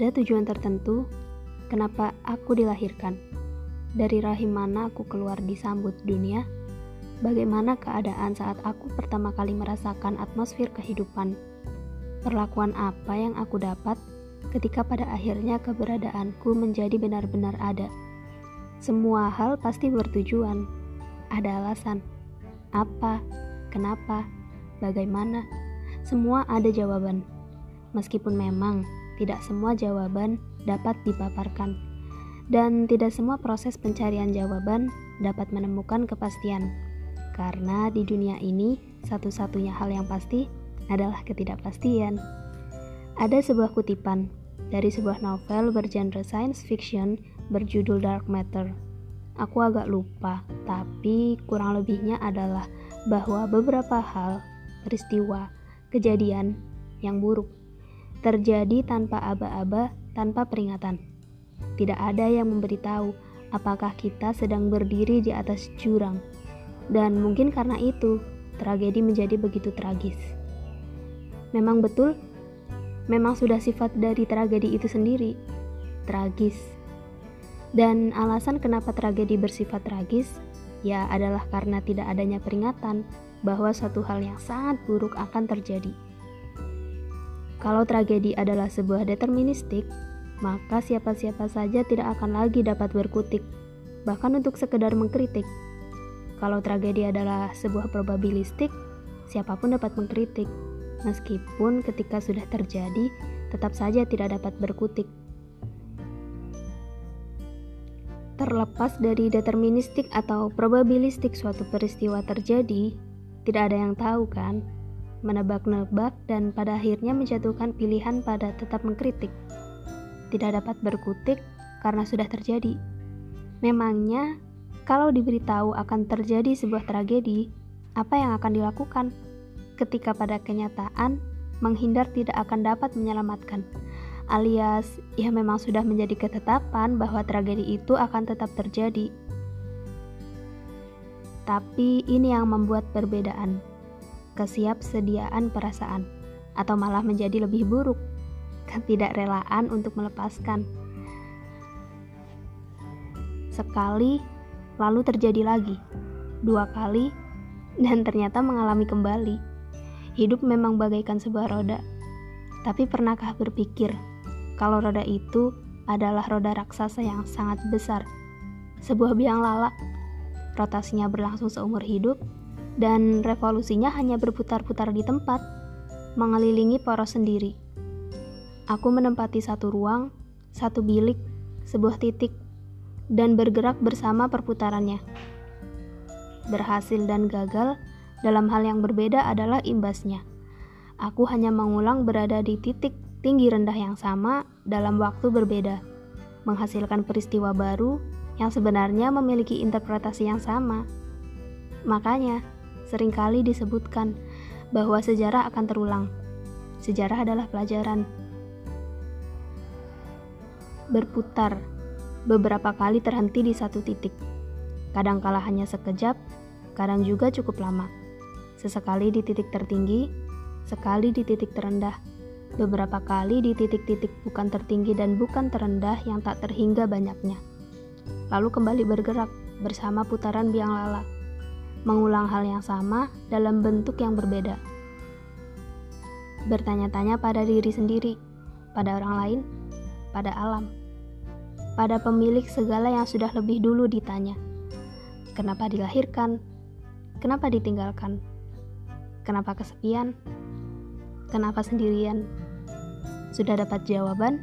ada tujuan tertentu kenapa aku dilahirkan. Dari rahim mana aku keluar disambut dunia? Bagaimana keadaan saat aku pertama kali merasakan atmosfer kehidupan? Perlakuan apa yang aku dapat ketika pada akhirnya keberadaanku menjadi benar-benar ada? Semua hal pasti bertujuan. Ada alasan. Apa? Kenapa? Bagaimana? Semua ada jawaban. Meskipun memang tidak semua jawaban dapat dipaparkan, dan tidak semua proses pencarian jawaban dapat menemukan kepastian, karena di dunia ini satu-satunya hal yang pasti adalah ketidakpastian. Ada sebuah kutipan dari sebuah novel bergenre science fiction berjudul Dark Matter. Aku agak lupa, tapi kurang lebihnya adalah bahwa beberapa hal, peristiwa, kejadian yang buruk terjadi tanpa aba-aba, tanpa peringatan. Tidak ada yang memberitahu apakah kita sedang berdiri di atas jurang, dan mungkin karena itu tragedi menjadi begitu tragis. Memang betul, memang sudah sifat dari tragedi itu sendiri, tragis. Dan alasan kenapa tragedi bersifat tragis, ya adalah karena tidak adanya peringatan bahwa suatu hal yang sangat buruk akan terjadi. Kalau tragedi adalah sebuah deterministik, maka siapa-siapa saja tidak akan lagi dapat berkutik, bahkan untuk sekedar mengkritik. Kalau tragedi adalah sebuah probabilistik, siapa pun dapat mengkritik, meskipun ketika sudah terjadi, tetap saja tidak dapat berkutik. Terlepas dari deterministik atau probabilistik suatu peristiwa terjadi, tidak ada yang tahu kan? Menebak-nebak, dan pada akhirnya menjatuhkan pilihan pada tetap mengkritik. Tidak dapat berkutik karena sudah terjadi. Memangnya, kalau diberitahu akan terjadi sebuah tragedi, apa yang akan dilakukan? Ketika pada kenyataan, menghindar tidak akan dapat menyelamatkan. Alias, ya memang sudah menjadi ketetapan bahwa tragedi itu akan tetap terjadi. Tapi ini yang membuat perbedaan kesiapsediaan perasaan, atau malah menjadi lebih buruk, ketidakrelaan untuk melepaskan. Sekali, lalu terjadi lagi, dua kali, dan ternyata mengalami kembali. Hidup memang bagaikan sebuah roda, tapi pernahkah berpikir kalau roda itu adalah roda raksasa yang sangat besar, sebuah biang lala, rotasinya berlangsung seumur hidup, dan revolusinya hanya berputar-putar di tempat, mengelilingi poros sendiri. Aku menempati satu ruang, satu bilik, sebuah titik, dan bergerak bersama perputarannya. Berhasil dan gagal dalam hal yang berbeda adalah imbasnya. Aku hanya mengulang berada di titik tinggi rendah yang sama dalam waktu berbeda, menghasilkan peristiwa baru yang sebenarnya memiliki interpretasi yang sama. Makanya, sering kali disebutkan bahwa sejarah akan terulang. Sejarah adalah pelajaran. Berputar, beberapa kali terhenti di satu titik. Kadangkala hanya sekejap, kadang juga cukup lama. Sesekali di titik tertinggi, sekali di titik terendah, beberapa kali di titik-titik bukan tertinggi dan bukan terendah yang tak terhingga banyaknya. Lalu kembali bergerak bersama putaran biang lala mengulang hal yang sama dalam bentuk yang berbeda. Bertanya-tanya pada diri sendiri, pada orang lain, pada alam, pada pemilik segala yang sudah lebih dulu ditanya. Kenapa dilahirkan? Kenapa ditinggalkan? Kenapa kesepian? Kenapa sendirian? Sudah dapat jawaban?